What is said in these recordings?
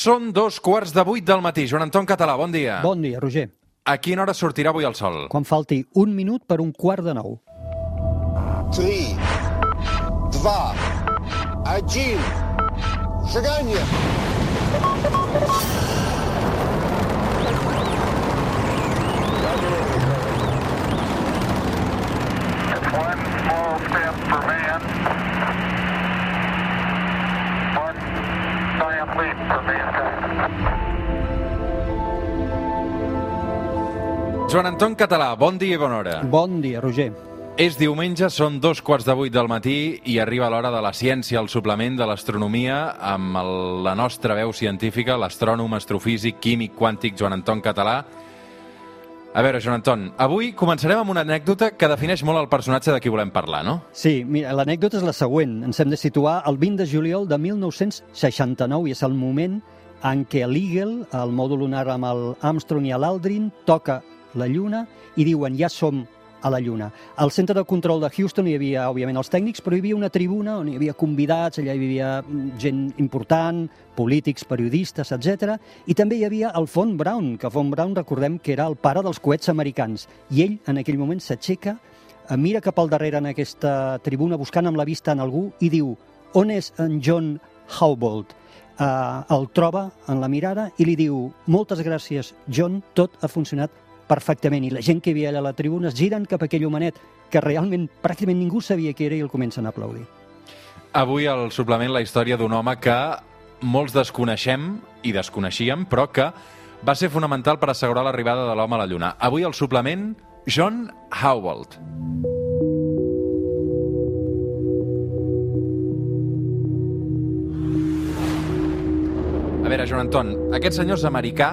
Són dos quarts de vuit del matí. Joan Anton Català, bon dia. Bon dia, Roger. A quina hora sortirà avui el sol? Quan falti un minut per un quart de nou. 3, 2, 1, seganya! One small step for man. Giant leap for mankind. Joan Anton Català, bon dia i bona hora. Bon dia, Roger. És diumenge, són dos quarts de vuit del matí i arriba l'hora de la ciència, el suplement de l'astronomia amb el, la nostra veu científica, l'astrònom, astrofísic, químic, quàntic Joan Anton Català. A veure, Joan Anton, avui començarem amb una anècdota que defineix molt el personatge de qui volem parlar, no? Sí, mira, l'anècdota és la següent. Ens hem de situar el 20 de juliol de 1969 i és el moment en què l'Eagle, el mòdul lunar amb el Armstrong i l'Aldrin, toca la Lluna i diuen ja som a la Lluna. Al centre de control de Houston hi havia, òbviament, els tècnics, però hi havia una tribuna on hi havia convidats, allà hi havia gent important, polítics, periodistes, etc. I també hi havia el Von Braun, que Von Braun recordem que era el pare dels coets americans. I ell, en aquell moment, s'aixeca, eh, mira cap al darrere en aquesta tribuna, buscant amb la vista en algú, i diu on és en John Houbold? Uh, el troba en la mirada i li diu moltes gràcies, John, tot ha funcionat perfectament. I la gent que hi havia allà a la tribuna es giren cap a aquell homenet que realment pràcticament ningú sabia qui era i el comencen a aplaudir. Avui al suplement la història d'un home que molts desconeixem i desconeixíem, però que va ser fonamental per assegurar l'arribada de l'home a la Lluna. Avui al suplement, John Howald. A veure, Joan Anton, aquest senyor és americà,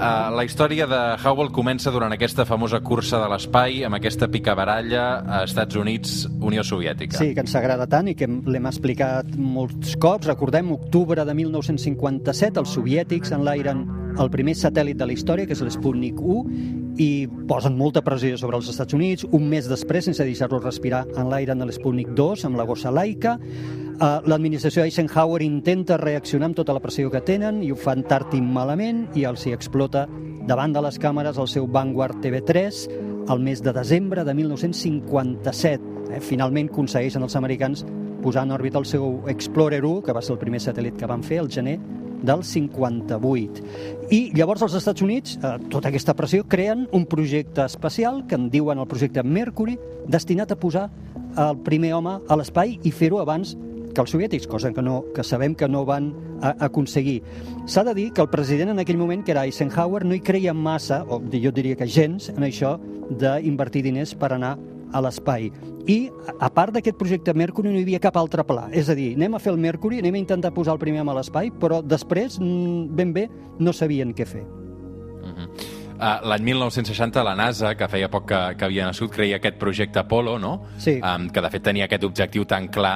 Uh, la història de Howell comença durant aquesta famosa cursa de l'espai amb aquesta picabaralla a Estats Units, Unió Soviètica. Sí, que ens agrada tant i que l'hem explicat molts cops. Recordem, octubre de 1957, els soviètics enlairen el primer satèl·lit de la història, que és l'Sputnik 1, i posen molta pressió sobre els Estats Units. Un mes després, sense deixar-los respirar, enlairen l'Sputnik 2 amb la gossa laica. Uh, L'administració Eisenhower intenta reaccionar amb tota la pressió que tenen i ho fan tard i malament i els hi explota davant de les càmeres el seu Vanguard TV3 el mes de desembre de 1957. Eh? Finalment aconsegueixen els americans posar en òrbita el seu Explorer 1, que va ser el primer satèl·lit que van fer el gener del 58. I llavors els Estats Units, eh, tota aquesta pressió, creen un projecte espacial que en diuen el projecte Mercury, destinat a posar el primer home a l'espai i fer-ho abans que els soviètics, cosa que, no, que sabem que no van a, aconseguir. S'ha de dir que el president en aquell moment, que era Eisenhower, no hi creia massa, o jo diria que gens, en això d'invertir diners per anar a l'espai. I, a part d'aquest projecte Mercury, no hi havia cap altre pla. És a dir, anem a fer el Mercury, anem a intentar posar el primer home a l'espai, però després, mm, ben bé, no sabien què fer. Uh, L'any 1960 la NASA, que feia poc que, que havia nascut, creia aquest projecte Apollo, no? Sí. Um, que de fet tenia aquest objectiu tan clar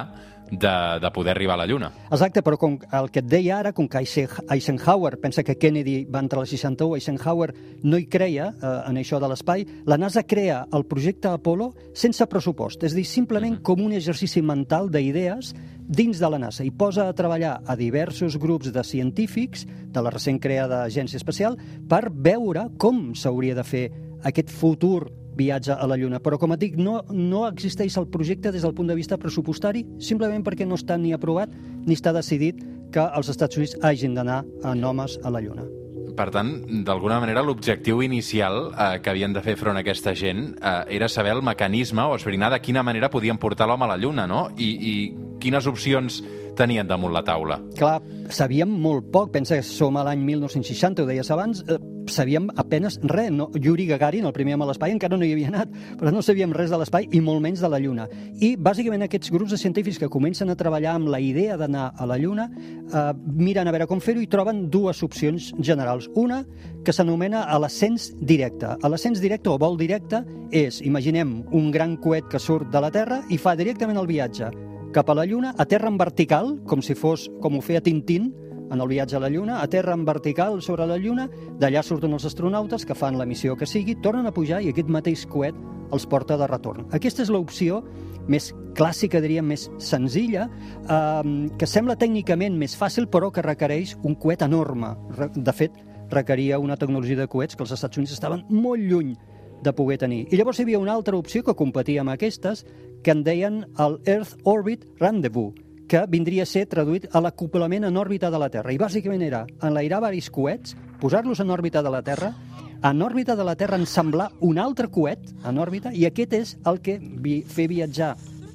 de, de poder arribar a la Lluna. Exacte, però com el que et deia ara, com que Eisen- Eisenhower, pensa que Kennedy va entrar al 61, Eisenhower no hi creia eh, en això de l'espai, la NASA crea el projecte Apollo sense pressupost, és a dir, simplement com un exercici mental d'idees dins de la NASA. I posa a treballar a diversos grups de científics de la recent creada Agència Espacial per veure com s'hauria de fer aquest futur viatge a la Lluna. Però, com et dic, no, no existeix el projecte des del punt de vista pressupostari, simplement perquè no està ni aprovat ni està decidit que els Estats Units hagin d'anar en homes a la Lluna. Per tant, d'alguna manera, l'objectiu inicial eh, que havien de fer front a aquesta gent eh, era saber el mecanisme o esbrinar de quina manera podien portar l'home a la Lluna, no? I, I quines opcions tenien damunt la taula. Clar, sabíem molt poc, pensa que som a l'any 1960, ho deies abans, eh, sabíem apenes res. No? Yuri Gagarin, el primer home a l'espai, encara no hi havia anat, però no sabíem res de l'espai i molt menys de la Lluna. I, bàsicament, aquests grups de científics que comencen a treballar amb la idea d'anar a la Lluna eh, miren a veure com fer-ho i troben dues opcions generals. Una, que s'anomena a l'ascens directe. A l'ascens directe o vol directe és, imaginem, un gran coet que surt de la Terra i fa directament el viatge cap a la Lluna, a terra en vertical, com si fos com ho feia Tintín, en el viatge a la Lluna, aterra en vertical sobre la Lluna, d'allà surten els astronautes que fan la missió que sigui, tornen a pujar i aquest mateix coet els porta de retorn. Aquesta és l'opció més clàssica, diríem, més senzilla, eh, que sembla tècnicament més fàcil, però que requereix un coet enorme. De fet, requeria una tecnologia de coets que els Estats Units estaven molt lluny de poder tenir. I llavors hi havia una altra opció que competia amb aquestes, que en deien el Earth Orbit Rendezvous, que vindria a ser traduït a l'acoplament en òrbita de la Terra. I bàsicament era enlairar varis coets, posar-los en òrbita de la Terra, en òrbita de la Terra ensamblar un altre coet en òrbita, i aquest és el que vi fer viatjar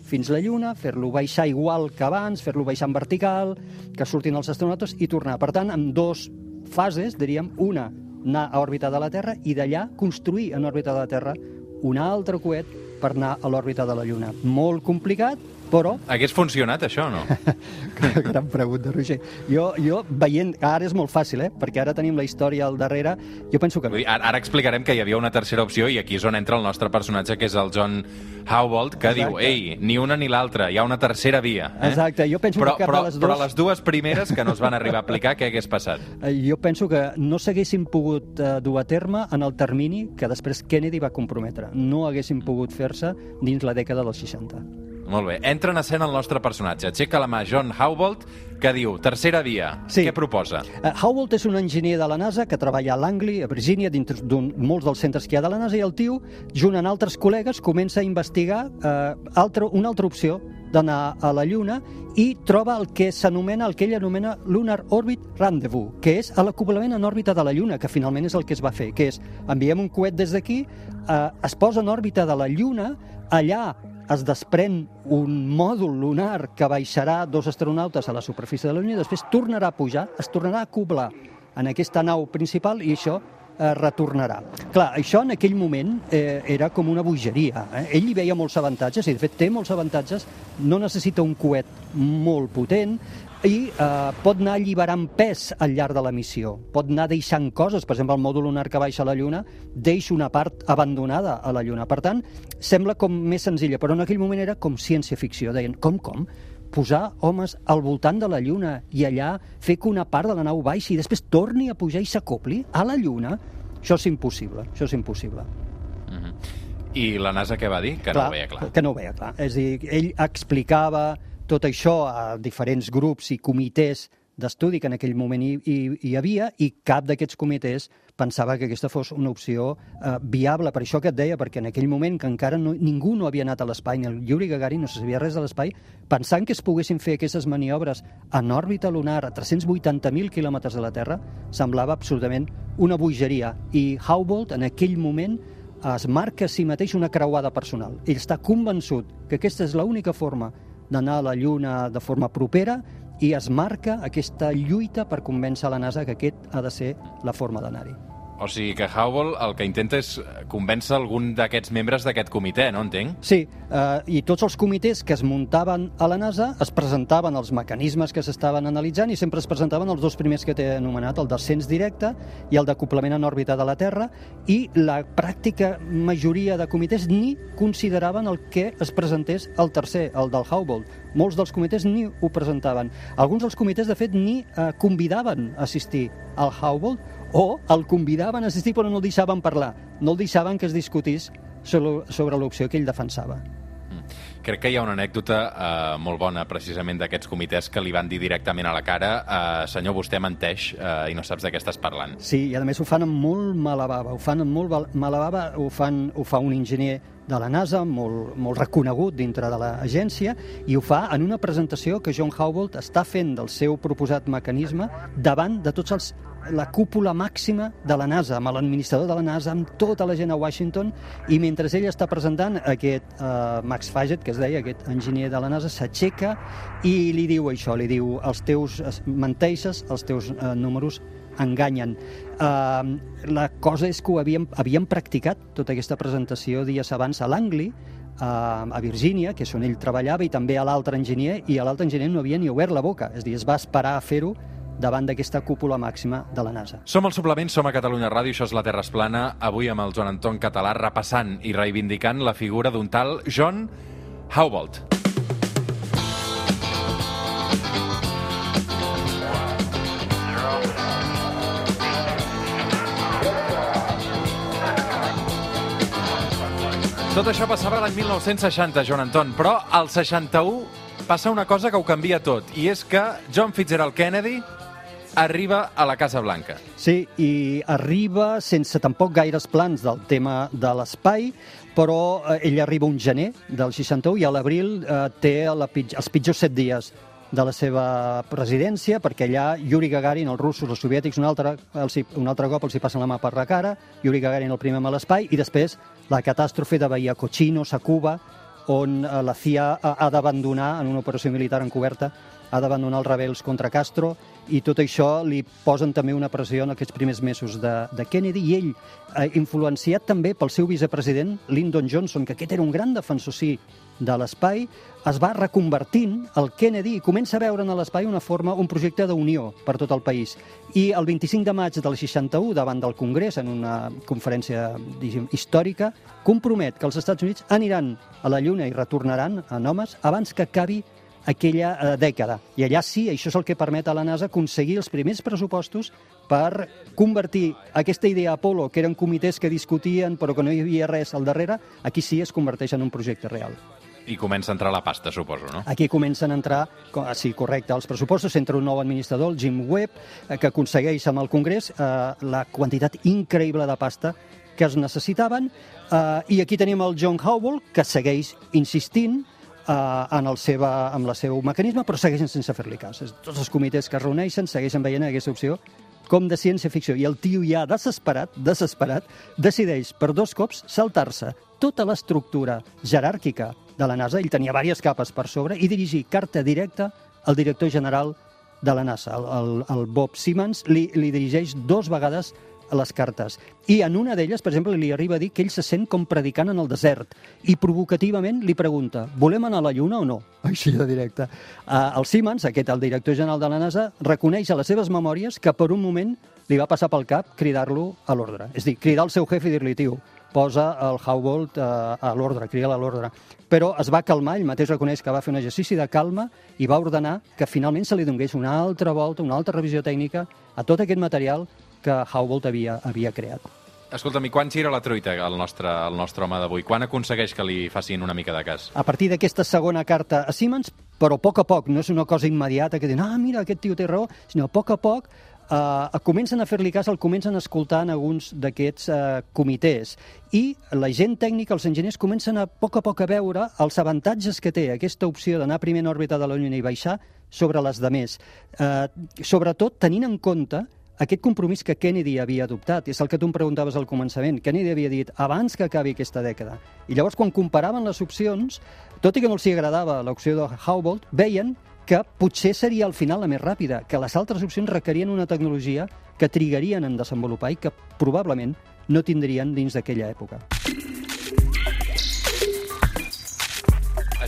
fins la Lluna, fer-lo baixar igual que abans, fer-lo baixar en vertical, que surtin els astronautes i tornar. Per tant, en dos fases, diríem, una, anar a òrbita de la Terra i d'allà construir en òrbita de la Terra un altre coet per anar a l'òrbita de la Lluna. Molt complicat, però Hagués funcionat, això, no? Gran pregunta, Roger. Jo, jo veient... Ara és molt fàcil, eh? Perquè ara tenim la història al darrere. Jo penso que no. Ara, ara explicarem que hi havia una tercera opció i aquí és on entra el nostre personatge, que és el John Howald, que Exacte. diu, ei, ni una ni l'altra, hi ha una tercera via. Eh? Exacte, jo penso però, que cap però, de les Però dues- les dues primeres que no es van arribar a aplicar, què hagués passat? Eh, Jo penso que no s'haguessin pogut eh, dur a terme en el termini que després Kennedy va comprometre. No haguessin pogut fer-se dins la dècada dels 60. Molt bé. Entra en escena el nostre personatge. Aixeca la mà John Howald, que diu, tercera via. Sí. Què proposa? Uh, Howald és un enginyer de la NASA que treballa a Langley, a Virgínia, dintre d'un molts dels centres que hi ha de la NASA, i el tio, junt amb altres col·legues, comença a investigar uh, altra, una altra opció d'anar a la Lluna i troba el que s'anomena, el que ell anomena Lunar Orbit Rendezvous, que és l'acoplament en òrbita de la Lluna, que finalment és el que es va fer, que és enviem un coet des d'aquí, eh, es posa en òrbita de la Lluna, allà es desprèn un mòdul lunar que baixarà dos astronautes a la superfície de la Lluna i després tornarà a pujar, es tornarà a acoblar en aquesta nau principal i això eh, retornarà. Clar, això en aquell moment eh, era com una bogeria. Eh? Ell hi veia molts avantatges, i de fet té molts avantatges, no necessita un coet molt potent, i eh, pot anar alliberant pes al llarg de la missió. Pot anar deixant coses, per exemple, el mòdul lunar que baixa a la Lluna deixa una part abandonada a la Lluna. Per tant, sembla com més senzilla, però en aquell moment era com ciència-ficció. Deien, com, com? Posar homes al voltant de la Lluna i allà fer que una part de la nau baixi i després torni a pujar i s'acopli a la Lluna? Això és impossible, això és impossible. I la NASA què va dir? Que no ho veia clar. Que no ho veia clar. És dir, ell explicava tot això a diferents grups i comitès d'estudi que en aquell moment hi, hi, hi havia i cap d'aquests comitès pensava que aquesta fos una opció eh, viable. Per això que et deia, perquè en aquell moment que encara no, ningú no havia anat a l'espai, ni el Yuri Gagarin no se sabia res de l'espai, pensant que es poguessin fer aquestes maniobres en òrbita lunar a 380.000 quilòmetres de la Terra, semblava absolutament una bogeria. I Howbold, en aquell moment, es marca a si mateix una creuada personal. Ell està convençut que aquesta és l'única forma d'anar a la Lluna de forma propera i es marca aquesta lluita per convèncer la NASA que aquest ha de ser la forma d'anar-hi. O sigui que Howell el que intenta és convèncer algun d'aquests membres d'aquest comitè, no entenc? Sí, eh, i tots els comitès que es muntaven a la NASA es presentaven els mecanismes que s'estaven analitzant i sempre es presentaven els dos primers que t'he anomenat, el descens directe i el d'acoplament en òrbita de la Terra, i la pràctica majoria de comitès ni consideraven el que es presentés el tercer, el del Hubble. Molts dels comitès ni ho presentaven. Alguns dels comitès, de fet, ni eh, convidaven a assistir al Hubble o el convidaven a assistir però no el deixaven parlar, no el deixaven que es discutís sobre, sobre l'opció que ell defensava. Crec que hi ha una anècdota eh, molt bona, precisament, d'aquests comitès que li van dir directament a la cara eh, senyor, vostè menteix eh, i no saps de què estàs parlant. Sí, i a més ho fan amb molt mala bava, ho fan amb molt mala bava, ho, fan, ho fa un enginyer de la NASA, molt, molt reconegut dintre de l'agència, i ho fa en una presentació que John Howbold està fent del seu proposat mecanisme davant de tots els la cúpula màxima de la NASA, amb l'administrador de la NASA, amb tota la gent a Washington, i mentre ell està presentant aquest uh, Max Faget, que es deia, aquest enginyer de la NASA, s'aixeca i li diu això, li diu, els teus es- menteixes, els teus uh, números enganyen. Uh, la cosa és que ho havíem, havíem practicat tota aquesta presentació dies abans a Langley, uh, a Virgínia, que és on ell treballava, i també a l'altre enginyer, i a l'altre enginyer no havia ni obert la boca, és a dir, es va esperar a fer-ho davant d'aquesta cúpula màxima de la NASA. Som al suplement, som a Catalunya Ràdio, això és la Terra Esplana, avui amb el Joan Anton Català repassant i reivindicant la figura d'un tal John Howbold. Tot això passava l'any 1960, Joan Anton, però al 61 passa una cosa que ho canvia tot, i és que John Fitzgerald Kennedy arriba a la Casa Blanca. Sí, i arriba sense tampoc gaires plans del tema de l'espai, però eh, ell arriba un gener del 61 i a l'abril eh, té la, pitj els pitjors set dies de la seva presidència, perquè allà Yuri Gagarin, els russos, els soviètics, un altre, els, un altre cop els hi passen la mà per la cara, Yuri Gagarin el primer a l'espai, i després la catàstrofe de Bahia Cochinos, a Cuba, on eh, la CIA ha, ha d'abandonar, en una operació militar encoberta, ha d'abandonar els rebels contra Castro, i tot això li posen també una pressió en aquests primers mesos de, de Kennedy, i ell, eh, influenciat també pel seu vicepresident, Lyndon Johnson, que aquest era un gran defensor, sí, de l'espai, es va reconvertint el Kennedy i comença a veure en l'espai una forma, un projecte d'unió per tot el país. I el 25 de maig del 61, davant del Congrés, en una conferència diguem, històrica, compromet que els Estats Units aniran a la Lluna i retornaran en homes abans que acabi aquella eh, dècada. I allà sí, això és el que permet a la NASA aconseguir els primers pressupostos per convertir aquesta idea Apolo, que eren comitès que discutien però que no hi havia res al darrere, aquí sí es converteix en un projecte real. I comença a entrar la pasta, suposo, no? Aquí comencen a entrar, ah, sí, correcte, els pressupostos, entra un nou administrador, el Jim Webb, eh, que aconsegueix amb el Congrés eh, la quantitat increïble de pasta que es necessitaven, eh, i aquí tenim el John Howell, que segueix insistint eh, en, el seva, en el seu mecanisme, però segueixen sense fer-li cas. Tots els comitès que es reuneixen segueixen veient aquesta opció com de ciència-ficció. I el tio ja desesperat, desesperat, decideix per dos cops saltar-se tota l'estructura jeràrquica de la NASA, ell tenia diverses capes per sobre, i dirigir carta directa al director general de la NASA, el, el, el Bob Simmons, li, li dirigeix dos vegades les cartes. I en una d'elles, per exemple, li arriba a dir que ell se sent com predicant en el desert i provocativament li pregunta volem anar a la Lluna o no? Així de directe. Uh, el Simmons, aquest, el director general de la NASA, reconeix a les seves memòries que per un moment li va passar pel cap cridar-lo a l'ordre. És a dir, cridar al seu jefe i dir-li, tio, posa el Howbolt uh, a l'ordre, crida-la a l'ordre. Però es va calmar, ell mateix reconeix que va fer un exercici de calma i va ordenar que finalment se li donés una altra volta, una altra revisió tècnica a tot aquest material que Howbolt havia, havia creat. Escolta'm, i quan gira la truita el nostre, el nostre home d'avui? Quan aconsegueix que li facin una mica de cas? A partir d'aquesta segona carta a Siemens, però a poc a poc, no és una cosa immediata que diuen, ah, mira, aquest tio té raó, sinó a poc a poc eh, comencen a fer-li cas, el comencen a escoltar en alguns d'aquests eh, comitès. I la gent tècnica, els enginyers, comencen a poc a poc a veure els avantatges que té aquesta opció d'anar primer en òrbita de la Lluna i baixar sobre les demés. Eh, sobretot tenint en compte aquest compromís que Kennedy havia adoptat, és el que tu em preguntaves al començament, Kennedy havia dit abans que acabi aquesta dècada. I llavors, quan comparaven les opcions, tot i que no els agradava l'opció de Howbolt, veien que potser seria al final la més ràpida, que les altres opcions requerien una tecnologia que trigarien en desenvolupar i que probablement no tindrien dins d'aquella època.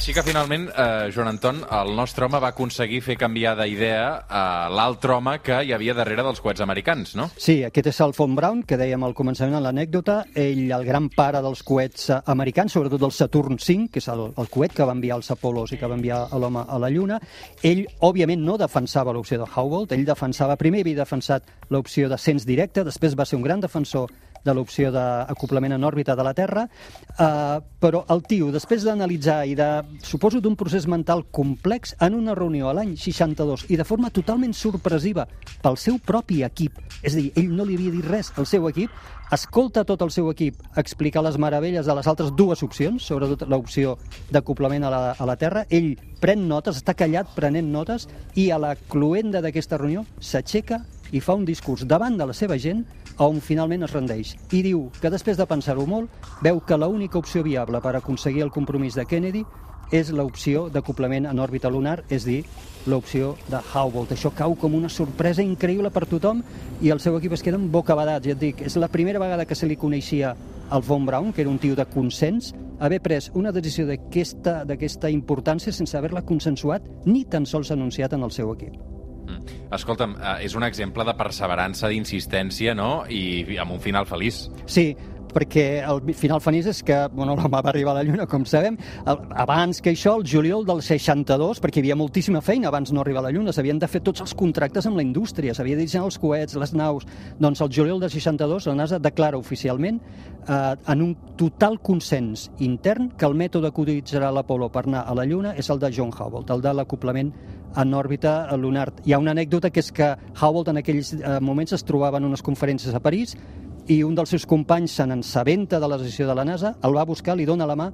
Així que finalment, eh, Joan Anton, el nostre home va aconseguir fer canviar d'idea a l'altre home que hi havia darrere dels coets americans, no? Sí, aquest és el Von Braun, que dèiem al començament en l'anècdota. Ell, el gran pare dels coets eh, americans, sobretot del Saturn V, que és el, el coet que va enviar els Apolos i que va enviar l'home a la Lluna. Ell, òbviament, no defensava l'opció de Howbolt. Ell defensava, primer havia defensat l'opció d'ascens directe, després va ser un gran defensor de l'opció d'acoplament en òrbita de la Terra, eh, però el tio, després d'analitzar i de, suposo, d'un procés mental complex, en una reunió a l'any 62 i de forma totalment sorpresiva pel seu propi equip, és a dir, ell no li havia dit res al seu equip, escolta tot el seu equip explicar les meravelles de les altres dues opcions, sobretot l'opció d'acoplament a, la, a la Terra, ell pren notes, està callat prenent notes, i a la cluenda d'aquesta reunió s'aixeca i fa un discurs davant de la seva gent on finalment es rendeix. I diu que després de pensar-ho molt, veu que l'única opció viable per aconseguir el compromís de Kennedy és l'opció d'acoplament en òrbita lunar, és dir, l'opció de Howbolt. Això cau com una sorpresa increïble per tothom i el seu equip es queden bocabadats, ja et dic. És la primera vegada que se li coneixia al Von Braun, que era un tio de consens, haver pres una decisió d'aquesta importància sense haver-la consensuat ni tan sols anunciat en el seu equip. Mm. Escolta'm, eh, és un exemple de perseverança, d'insistència, no? I, I amb un final feliç. Sí, perquè el final feliç és que bueno, l'home va arribar a la Lluna, com sabem, abans que això, el juliol del 62, perquè hi havia moltíssima feina abans no arribar a la Lluna, s'havien de fer tots els contractes amb la indústria, s'havia de dissenyar els coets, les naus... Doncs el juliol del 62 la NASA declara oficialment eh, en un total consens intern que el mètode que utilitzarà l'Apolo per anar a la Lluna és el de John Hubble, el de l'acoplament en òrbita lunar. Hi ha una anècdota que és que Hubble en aquells eh, moments es trobava en unes conferències a París i un dels seus companys se n'ensabenta de la decisió de la NASA, el va buscar, li dona la mà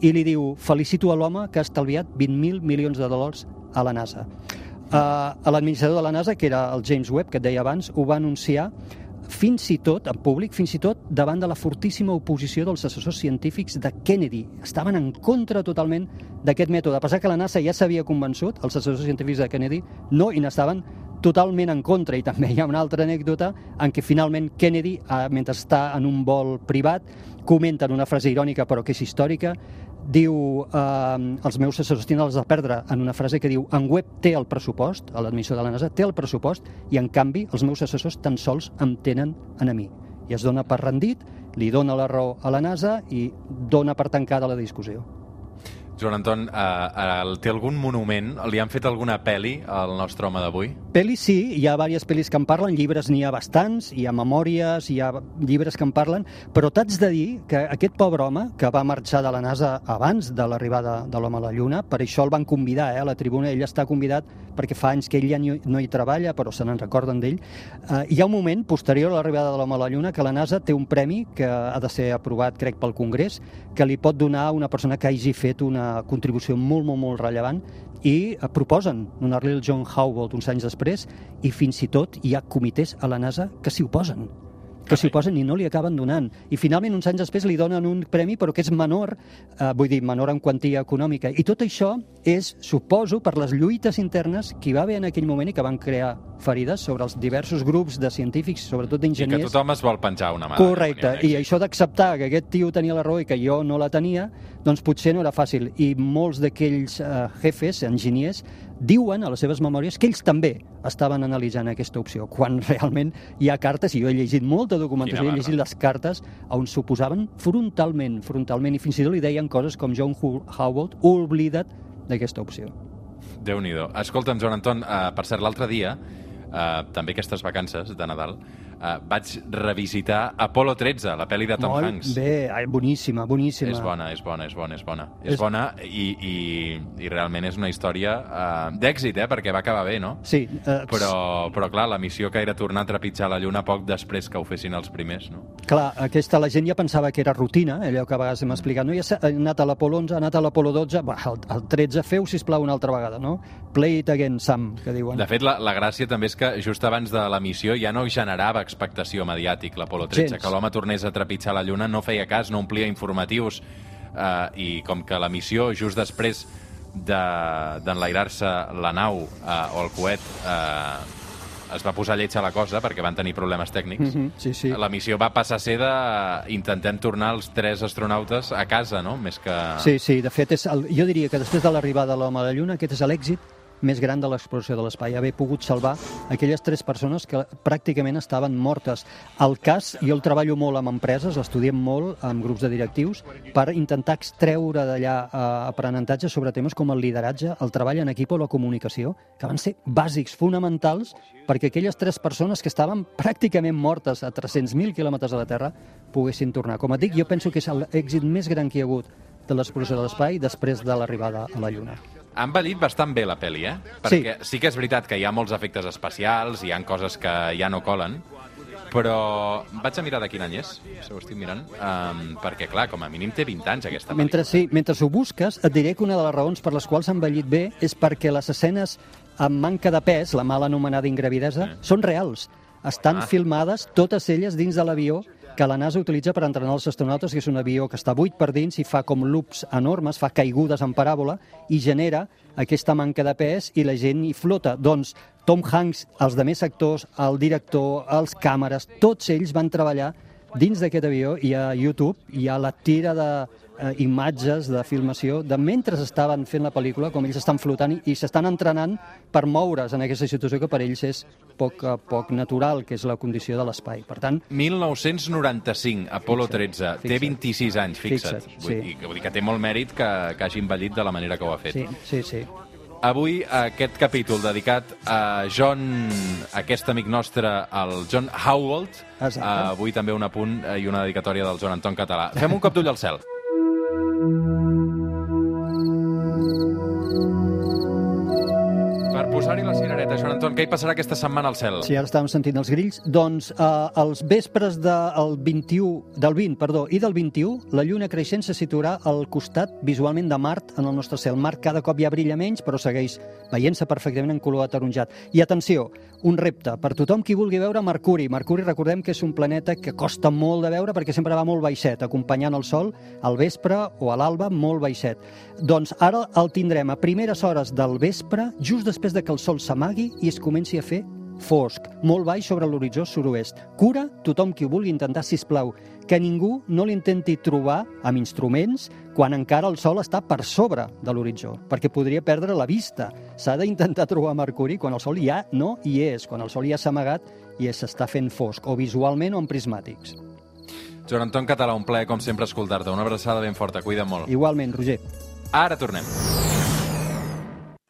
i li diu felicito a l'home que ha estalviat 20.000 milions de dòlars a la NASA. Uh, L'administrador de la NASA, que era el James Webb, que et deia abans, ho va anunciar fins i tot, en públic, fins i tot davant de la fortíssima oposició dels assessors científics de Kennedy. Estaven en contra totalment d'aquest mètode. A pesar que la NASA ja s'havia convençut, els assessors científics de Kennedy no, i n'estaven totalment en contra. I també hi ha una altra anècdota en què finalment Kennedy, eh, mentre està en un vol privat, comenta en una frase irònica però que és històrica, diu eh, els meus assessors tenen els de perdre en una frase que diu en web té el pressupost, a l'admissió de la NASA té el pressupost i en canvi els meus assessors tan sols em tenen a mi i es dona per rendit, li dona la raó a la NASA i dona per tancada la discussió. Joan Anton, eh, eh, té algun monument? Li han fet alguna pel·li al nostre home d'avui? Pel·lis sí, hi ha diverses pel·lis que en parlen, llibres n'hi ha bastants, hi ha memòries, hi ha llibres que en parlen, però t'haig de dir que aquest pobre home, que va marxar de la NASA abans de l'arribada de l'home a la Lluna, per això el van convidar eh, a la tribuna, ell està convidat perquè fa anys que ell ja no hi treballa, però se n'en recorden d'ell. Eh, hi ha un moment, posterior a l'arribada de l'home a la Lluna, que la NASA té un premi que ha de ser aprovat, crec, pel Congrés, que li pot donar a una persona que hagi fet una contribució molt, molt, molt rellevant i eh, proposen donar-li el John Howard uns anys després i fins i tot hi ha comitès a la NASA que s'hi oposen que s'hi oposen i no li acaben donant. I finalment, uns anys després, li donen un premi, però que és menor, eh, vull dir, menor en quantia econòmica. I tot això és, suposo, per les lluites internes que hi va haver en aquell moment i que van crear ferides sobre els diversos grups de científics, sobretot I que d'enginyers. tothom es vol penjar una mà. Correcte, i això d'acceptar que aquest tio tenia la raó i que jo no la tenia, doncs potser no era fàcil. I molts d'aquells eh, jefes, enginyers, diuen a les seves memòries que ells també estaven analitzant aquesta opció, quan realment hi ha cartes, i jo he llegit molta documentació, Quina he llegit les cartes on s'oposaven frontalment, frontalment, i fins i tot li deien coses com John Howard, oblida't d'aquesta opció. déu nhi Escolta'm, Joan Anton, uh, per cert, l'altre dia, uh, també aquestes vacances de Nadal, uh, vaig revisitar Apolo 13, la pel·li de Tom Molt Hanks. bé, ai, boníssima, boníssima. És bona, és bona, és bona, és bona. És, És- bona i, i, i realment és una història uh, d'èxit, eh? perquè va acabar bé, no? Sí, eh, Però, però clar, la missió que era tornar a trepitjar la Lluna poc després que ho fessin els primers, no? Clar, aquesta la gent ja pensava que era rutina, allò que a vegades hem explicat. No, ja s'ha anat a l'Apolo 11, ha anat a l'Apolo 12, va, el, el 13 feu, sisplau, una altra vegada, no? Play it again, Sam, que diuen. De fet, la, la gràcia també és que just abans de la missió ja no generava expectació mediàtic l'Apolo 13, Gens. que l'home tornés a trepitjar la Lluna no feia cas, no omplia informatius, eh, i com que la missió just després de- d'enlairar-se la nau eh, o el coet eh, es va posar lleig a la cosa perquè van tenir problemes tècnics, Mhm, sí, sí. la missió va passar a ser de intentem tornar els tres astronautes a casa, no? Més que... Sí, sí, de fet, és el, jo diria que després de l'arribada de l'home a la Lluna, aquest és l'èxit més gran de l'exploració de l'espai, haver pogut salvar aquelles tres persones que pràcticament estaven mortes. El cas, jo el treballo molt amb empreses, l'estudiem molt amb grups de directius, per intentar extreure d'allà eh, aprenentatge sobre temes com el lideratge, el treball en equip o la comunicació, que van ser bàsics, fonamentals, perquè aquelles tres persones que estaven pràcticament mortes a 300.000 quilòmetres de la Terra poguessin tornar. Com et dic, jo penso que és l'èxit més gran que hi ha hagut de l'exploració de l'espai després de l'arribada a la Lluna. Ha envellit bastant bé la pel·li, eh? Perquè sí. sí que és veritat que hi ha molts efectes especials, hi han coses que ja no colen, però vaig a mirar de quin any és, si ho estic mirant, um, perquè, clar, com a mínim té 20 anys aquesta pel·li. Mentre, sí, mentre ho busques, et diré que una de les raons per les quals ha envellit bé és perquè les escenes amb manca de pes, la mal anomenada ingravidesa, són reals. Estan Ah. filmades totes elles dins de l'avió que la NASA utilitza per entrenar els astronautes, que és un avió que està buit per dins i fa com loops enormes, fa caigudes en paràbola i genera aquesta manca de pes i la gent hi flota. Doncs Tom Hanks, els de més actors, el director, els càmeres, tots ells van treballar dins d'aquest avió i a YouTube hi ha la tira de eh, imatges de filmació de mentre estaven fent la pel·lícula, com ells estan flotant i, i s'estan entrenant per moure's en aquesta situació que per ells és poc a poc natural, que és la condició de l'espai. Per tant, 1995, Apolo 13. Té fixa't. 26 anys, fixa't. Fixa't, vull, sí. vull dir que té molt mèrit que, que hagi envellit de la manera que ho ha fet. sí, sí, sí. Avui aquest capítol dedicat a John, aquest amic nostre, el John Howald. Exacte. avui també un apunt eh, i una dedicatòria del Joan Anton Català. Fem un cop d'ull al cel. Posar-hi la cirereta, Joan Anton, què hi passarà aquesta setmana al cel? Sí, ara estàvem sentint els grills. Doncs eh, els vespres del 21, del 20, perdó, i del 21, la lluna creixent se situarà al costat visualment de Mart en el nostre cel. Mart cada cop ja brilla menys, però segueix veient-se perfectament en color ataronjat. I atenció, un repte per tothom qui vulgui veure Mercuri. Mercuri, recordem que és un planeta que costa molt de veure perquè sempre va molt baixet, acompanyant el Sol al vespre o a l'alba molt baixet. Doncs ara el tindrem a primeres hores del vespre, just després de que el Sol s'amagui i es comenci a fer fosc, molt baix sobre l'horitzó sud-oest. Cura tothom qui ho vulgui intentar, si plau, que ningú no l'intenti trobar amb instruments quan encara el Sol està per sobre de l'horitzó, perquè podria perdre la vista. S'ha d'intentar trobar Mercuri quan el Sol ja no hi és, quan el Sol ja s'ha amagat i s'està fent fosc, o visualment o amb prismàtics. Joan Anton Català, un plaer, com sempre, escoltar-te. Una abraçada ben forta, cuida molt. Igualment, Roger. Ara tornem.